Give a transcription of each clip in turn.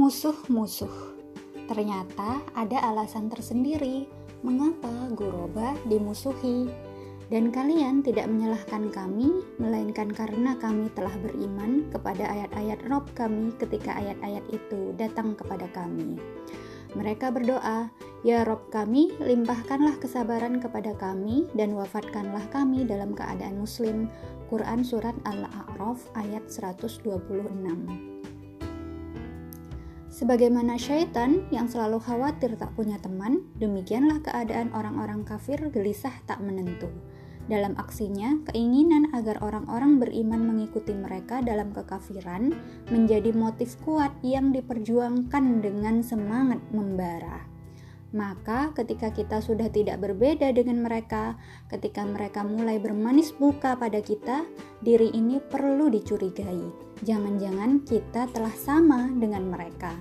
Musuh-musuh. Ternyata ada alasan tersendiri mengapa Guroba dimusuhi. Dan kalian tidak menyalahkan kami, melainkan karena kami telah beriman kepada ayat-ayat Rob kami ketika ayat-ayat itu datang kepada kami. Mereka berdoa, Ya Rob kami, limpahkanlah kesabaran kepada kami dan wafatkanlah kami dalam keadaan muslim. Quran Surat Al-A'raf ayat 126 Sebagaimana syaitan yang selalu khawatir tak punya teman, demikianlah keadaan orang-orang kafir gelisah tak menentu. Dalam aksinya, keinginan agar orang-orang beriman mengikuti mereka dalam kekafiran menjadi motif kuat yang diperjuangkan dengan semangat membara. Maka, ketika kita sudah tidak berbeda dengan mereka, ketika mereka mulai bermanis buka pada kita, diri ini perlu dicurigai. Jangan-jangan kita telah sama dengan mereka.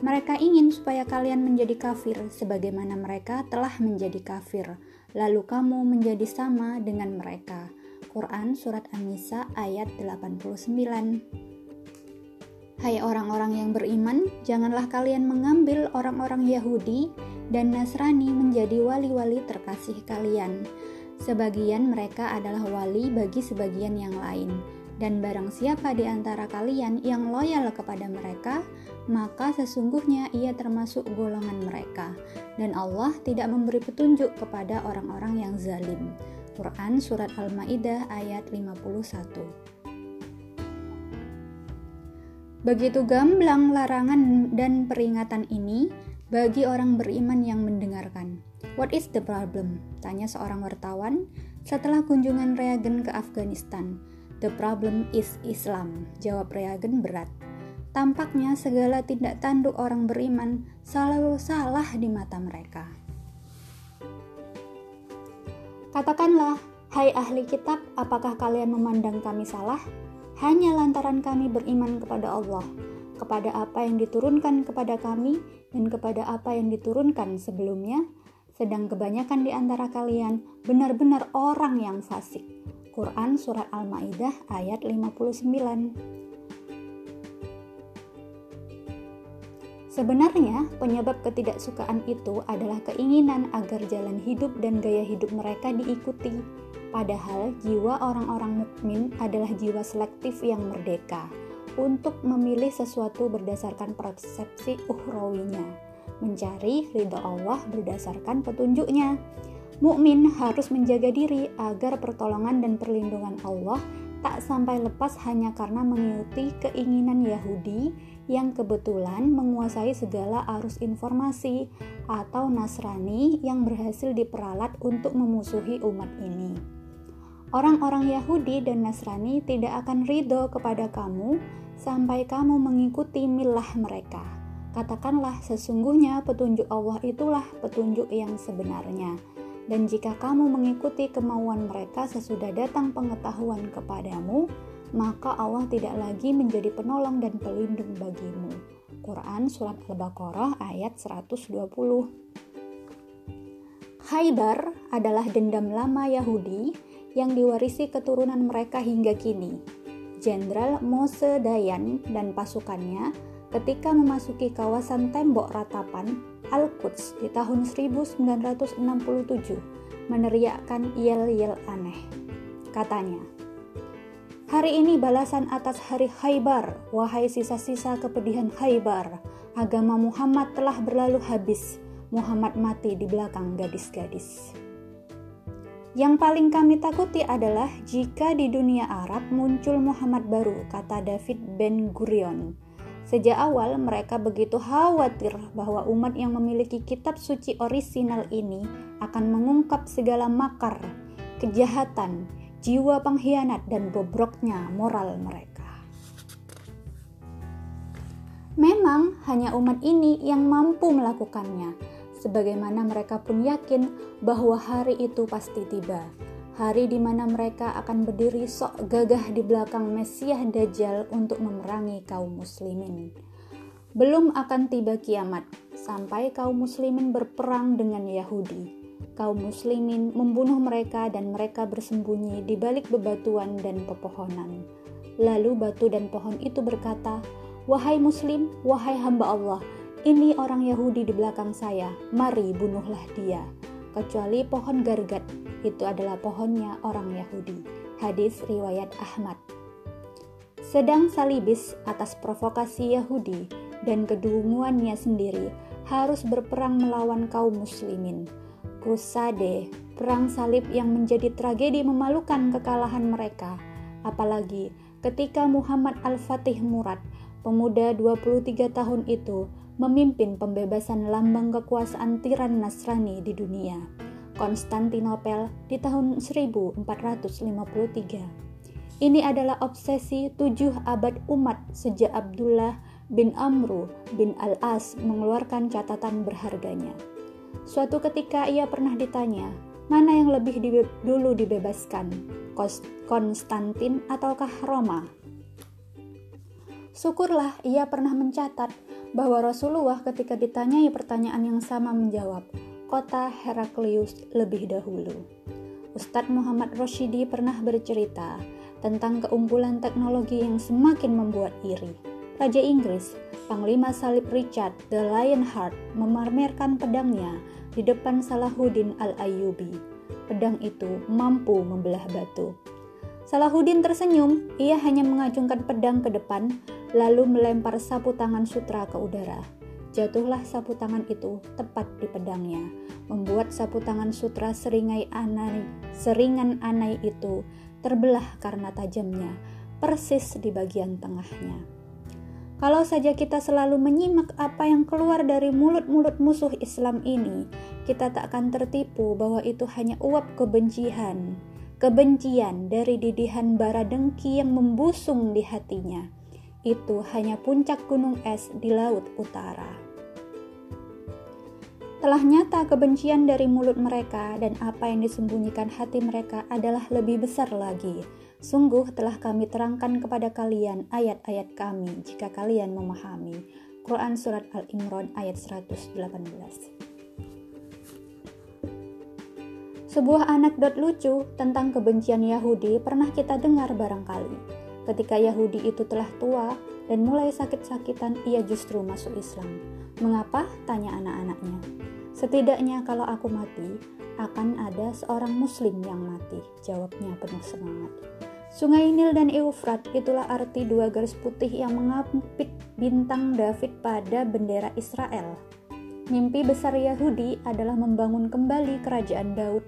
Mereka ingin supaya kalian menjadi kafir, sebagaimana mereka telah menjadi kafir lalu kamu menjadi sama dengan mereka. Quran Surat An-Nisa ayat 89 Hai orang-orang yang beriman, janganlah kalian mengambil orang-orang Yahudi dan Nasrani menjadi wali-wali terkasih kalian. Sebagian mereka adalah wali bagi sebagian yang lain dan barang siapa di antara kalian yang loyal kepada mereka, maka sesungguhnya ia termasuk golongan mereka, dan Allah tidak memberi petunjuk kepada orang-orang yang zalim. Quran Surat Al-Ma'idah ayat 51 Begitu gamblang larangan dan peringatan ini bagi orang beriman yang mendengarkan. What is the problem? Tanya seorang wartawan setelah kunjungan Reagan ke Afghanistan. The problem is Islam, jawab Reagan berat. Tampaknya segala tindak tanduk orang beriman selalu salah di mata mereka. Katakanlah, hai ahli kitab, apakah kalian memandang kami salah? Hanya lantaran kami beriman kepada Allah, kepada apa yang diturunkan kepada kami, dan kepada apa yang diturunkan sebelumnya, sedang kebanyakan di antara kalian benar-benar orang yang fasik Quran Surat Al-Ma'idah ayat 59 Sebenarnya, penyebab ketidaksukaan itu adalah keinginan agar jalan hidup dan gaya hidup mereka diikuti. Padahal, jiwa orang-orang mukmin adalah jiwa selektif yang merdeka untuk memilih sesuatu berdasarkan persepsi uhrawinya, mencari ridha Allah berdasarkan petunjuknya. Mukmin harus menjaga diri agar pertolongan dan perlindungan Allah tak sampai lepas hanya karena mengikuti keinginan Yahudi yang kebetulan menguasai segala arus informasi atau Nasrani yang berhasil diperalat untuk memusuhi umat ini. Orang-orang Yahudi dan Nasrani tidak akan ridho kepada kamu sampai kamu mengikuti milah mereka. Katakanlah sesungguhnya petunjuk Allah itulah petunjuk yang sebenarnya dan jika kamu mengikuti kemauan mereka sesudah datang pengetahuan kepadamu, maka Allah tidak lagi menjadi penolong dan pelindung bagimu. Quran Surat Al-Baqarah ayat 120 Khaybar adalah dendam lama Yahudi yang diwarisi keturunan mereka hingga kini. Jenderal Mose Dayan dan pasukannya ketika memasuki kawasan tembok ratapan Al-Quds di tahun 1967 meneriakkan yel-yel aneh. Katanya, Hari ini balasan atas hari Khaybar, wahai sisa-sisa kepedihan Khaybar. Agama Muhammad telah berlalu habis. Muhammad mati di belakang gadis-gadis. Yang paling kami takuti adalah jika di dunia Arab muncul Muhammad baru, kata David Ben Gurion Sejak awal mereka begitu khawatir bahwa umat yang memiliki kitab suci orisinal ini akan mengungkap segala makar, kejahatan, jiwa pengkhianat dan bobroknya moral mereka. Memang hanya umat ini yang mampu melakukannya, sebagaimana mereka pun yakin bahwa hari itu pasti tiba hari di mana mereka akan berdiri sok gagah di belakang Mesias Dajjal untuk memerangi kaum muslimin. Belum akan tiba kiamat sampai kaum muslimin berperang dengan Yahudi. Kaum muslimin membunuh mereka dan mereka bersembunyi di balik bebatuan dan pepohonan. Lalu batu dan pohon itu berkata, Wahai Muslim, wahai hamba Allah, ini orang Yahudi di belakang saya, mari bunuhlah dia. Kecuali pohon gargat, itu adalah pohonnya orang Yahudi. Hadis riwayat Ahmad. Sedang salibis atas provokasi Yahudi dan kedunguannya sendiri harus berperang melawan kaum muslimin. Crusade, perang salib yang menjadi tragedi memalukan kekalahan mereka. Apalagi ketika Muhammad Al-Fatih Murad, pemuda 23 tahun itu, memimpin pembebasan lambang kekuasaan tiran Nasrani di dunia, Konstantinopel di tahun 1453. Ini adalah obsesi tujuh abad umat sejak Abdullah bin Amru bin Al-As mengeluarkan catatan berharganya. Suatu ketika ia pernah ditanya, mana yang lebih di, dulu dibebaskan, Konstantin ataukah Roma? Syukurlah ia pernah mencatat bahwa Rasulullah ketika ditanyai pertanyaan yang sama menjawab, kota Heraklius lebih dahulu. Ustadz Muhammad Roshidi pernah bercerita tentang keunggulan teknologi yang semakin membuat iri. Raja Inggris, Panglima Salib Richard the Lionheart memamerkan pedangnya di depan Salahuddin al-Ayyubi. Pedang itu mampu membelah batu. Salahuddin tersenyum, ia hanya mengacungkan pedang ke depan, lalu melempar sapu tangan sutra ke udara. Jatuhlah sapu tangan itu tepat di pedangnya, membuat sapu tangan sutra seringai anai, seringan anai itu terbelah karena tajamnya, persis di bagian tengahnya. Kalau saja kita selalu menyimak apa yang keluar dari mulut-mulut musuh Islam ini, kita tak akan tertipu bahwa itu hanya uap kebencian, kebencian dari didihan bara dengki yang membusung di hatinya itu hanya puncak gunung es di laut utara. Telah nyata kebencian dari mulut mereka dan apa yang disembunyikan hati mereka adalah lebih besar lagi. Sungguh telah kami terangkan kepada kalian ayat-ayat kami jika kalian memahami. Quran Surat Al-Imran ayat 118 Sebuah anekdot lucu tentang kebencian Yahudi pernah kita dengar barangkali. Ketika Yahudi itu telah tua dan mulai sakit-sakitan, ia justru masuk Islam. Mengapa? Tanya anak-anaknya. Setidaknya kalau aku mati, akan ada seorang muslim yang mati, jawabnya penuh semangat. Sungai Nil dan Eufrat itulah arti dua garis putih yang mengampit bintang David pada bendera Israel. Mimpi besar Yahudi adalah membangun kembali kerajaan Daud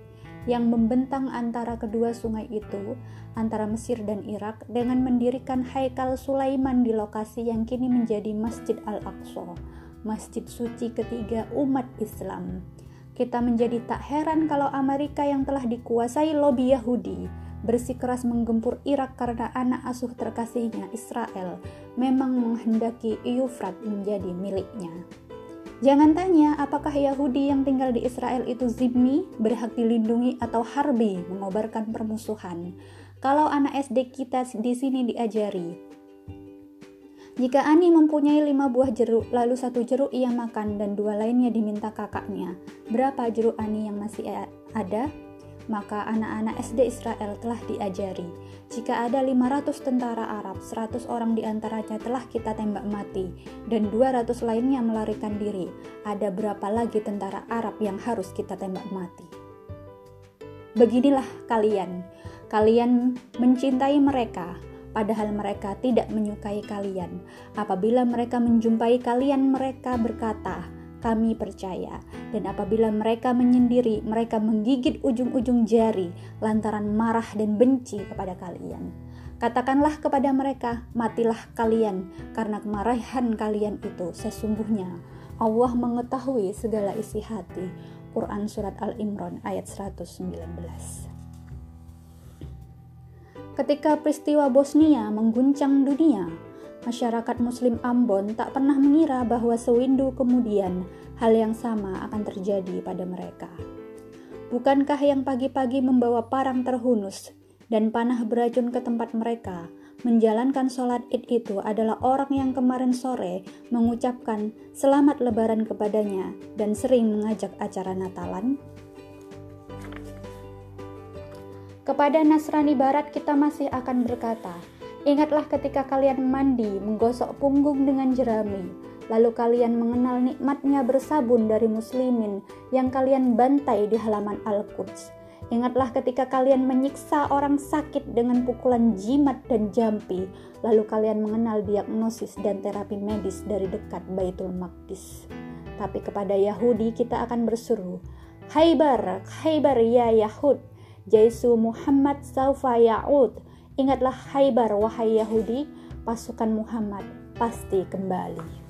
yang membentang antara kedua sungai itu, antara Mesir dan Irak, dengan mendirikan Haikal Sulaiman di lokasi yang kini menjadi Masjid Al-Aqsa, masjid suci ketiga umat Islam. Kita menjadi tak heran kalau Amerika yang telah dikuasai lobi Yahudi bersikeras menggempur Irak karena anak asuh terkasihnya Israel memang menghendaki Eufrat menjadi miliknya. Jangan tanya apakah Yahudi yang tinggal di Israel itu zimmi, berhak dilindungi atau harbi, mengobarkan permusuhan. Kalau anak SD kita di sini diajari, jika Ani mempunyai lima buah jeruk, lalu satu jeruk ia makan dan dua lainnya diminta kakaknya, berapa jeruk Ani yang masih ada? Maka anak-anak SD Israel telah diajari, jika ada 500 tentara Arab, 100 orang di antaranya telah kita tembak mati, dan 200 lainnya melarikan diri, ada berapa lagi tentara Arab yang harus kita tembak mati? Beginilah kalian, kalian mencintai mereka, padahal mereka tidak menyukai kalian. Apabila mereka menjumpai kalian, mereka berkata, kami percaya. Dan apabila mereka menyendiri, mereka menggigit ujung-ujung jari lantaran marah dan benci kepada kalian. Katakanlah kepada mereka, matilah kalian, karena kemarahan kalian itu sesungguhnya Allah mengetahui segala isi hati. Quran Surat Al-Imran ayat 119 Ketika peristiwa Bosnia mengguncang dunia, Masyarakat Muslim Ambon tak pernah mengira bahwa sewindu kemudian hal yang sama akan terjadi pada mereka. Bukankah yang pagi-pagi membawa parang terhunus dan panah beracun ke tempat mereka, menjalankan sholat id itu adalah orang yang kemarin sore mengucapkan selamat lebaran kepadanya dan sering mengajak acara Natalan? Kepada Nasrani Barat kita masih akan berkata, Ingatlah ketika kalian mandi, menggosok punggung dengan jerami, lalu kalian mengenal nikmatnya bersabun dari muslimin yang kalian bantai di halaman Al-Quds. Ingatlah ketika kalian menyiksa orang sakit dengan pukulan jimat dan jampi, lalu kalian mengenal diagnosis dan terapi medis dari dekat Baitul Maqdis. Tapi kepada Yahudi kita akan berseru, Haibar, Haibar ya Yahud, Jaisu Muhammad saufa ya'ud, Ingatlah Haibar wahai Yahudi, pasukan Muhammad pasti kembali.